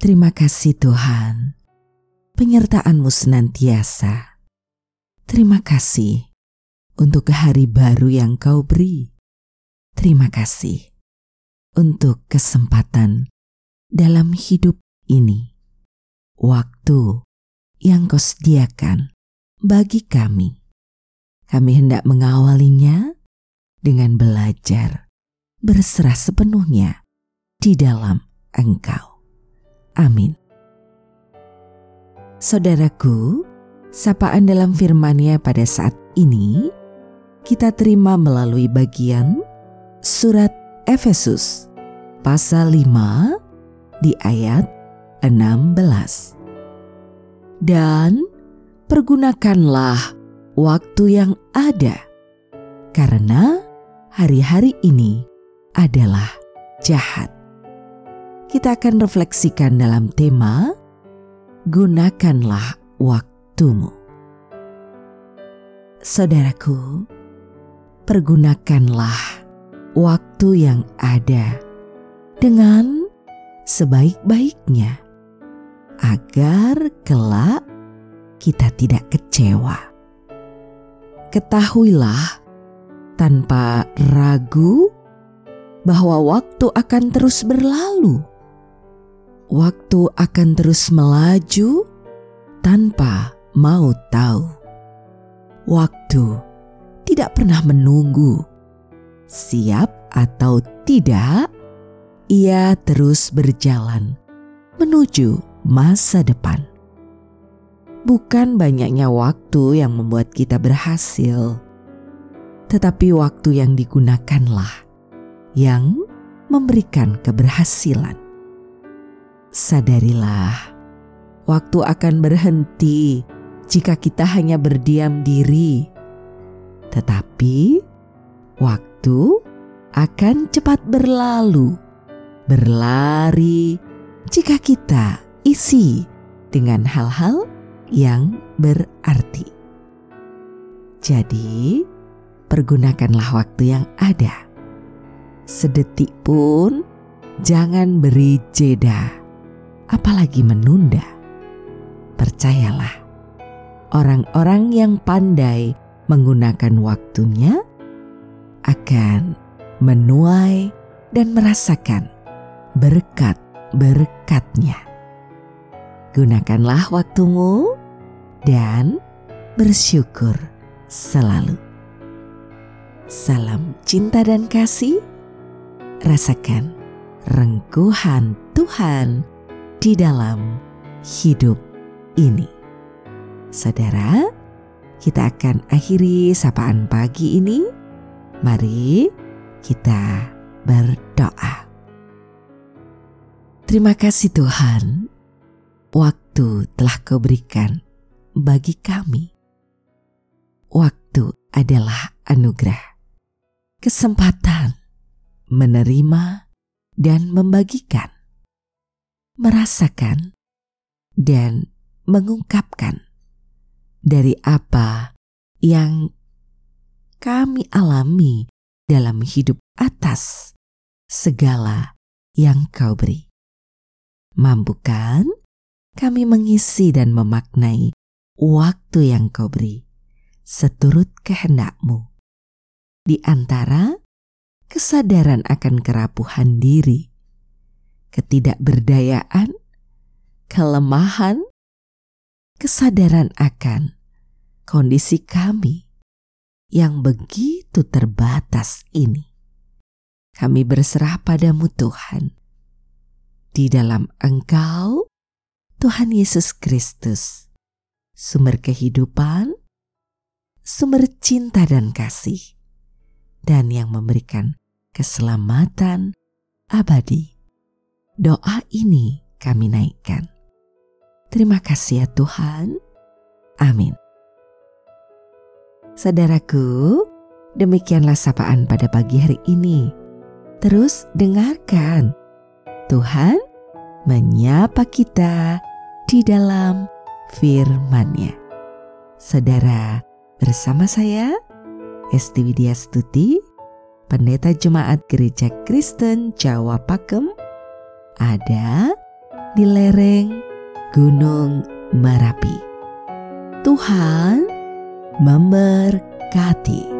Terima kasih Tuhan penyertaanmu senantiasa. Terima kasih untuk hari baru yang kau beri. Terima kasih untuk kesempatan dalam hidup ini. Waktu yang kau sediakan bagi kami. Kami hendak mengawalinya dengan belajar berserah sepenuhnya di dalam Engkau. Amin. Saudaraku, sapaan dalam firman-Nya pada saat ini kita terima melalui bagian surat Efesus pasal 5 di ayat 16. Dan pergunakanlah waktu yang ada karena hari-hari ini adalah jahat. Kita akan refleksikan dalam tema gunakanlah waktumu. Saudaraku, pergunakanlah waktu yang ada dengan sebaik-baiknya agar kelak kita tidak kecewa. Ketahuilah tanpa ragu bahwa waktu akan terus berlalu waktu akan terus melaju tanpa mau tahu. Waktu tidak pernah menunggu, siap atau tidak, ia terus berjalan menuju masa depan. Bukan banyaknya waktu yang membuat kita berhasil, tetapi waktu yang digunakanlah yang memberikan keberhasilan sadarilah, waktu akan berhenti jika kita hanya berdiam diri, tetapi waktu akan cepat berlalu, berlari jika kita isi dengan hal-hal yang berarti. Jadi, pergunakanlah waktu yang ada. Sedetik pun jangan beri jeda apalagi menunda. Percayalah, orang-orang yang pandai menggunakan waktunya akan menuai dan merasakan berkat-berkatnya. Gunakanlah waktumu dan bersyukur selalu. Salam cinta dan kasih. Rasakan rengkuhan Tuhan di dalam hidup ini. Saudara, kita akan akhiri sapaan pagi ini. Mari kita berdoa. Terima kasih Tuhan, waktu telah kau berikan bagi kami. Waktu adalah anugerah, kesempatan menerima dan membagikan merasakan dan mengungkapkan dari apa yang kami alami dalam hidup atas segala yang kau beri. Mampukan kami mengisi dan memaknai waktu yang kau beri seturut kehendakmu. Di antara kesadaran akan kerapuhan diri, ketidakberdayaan, kelemahan, kesadaran akan kondisi kami yang begitu terbatas ini. Kami berserah padamu Tuhan. Di dalam Engkau, Tuhan Yesus Kristus, sumber kehidupan, sumber cinta dan kasih, dan yang memberikan keselamatan abadi Doa ini kami naikkan. Terima kasih ya Tuhan. Amin. Saudaraku, demikianlah sapaan pada pagi hari ini. Terus dengarkan. Tuhan menyapa kita di dalam firman-Nya. Saudara, bersama saya Esti Widya Stuti, Pendeta Jemaat Gereja Kristen Jawa Pakem, ada di lereng Gunung Merapi. Tuhan memberkati.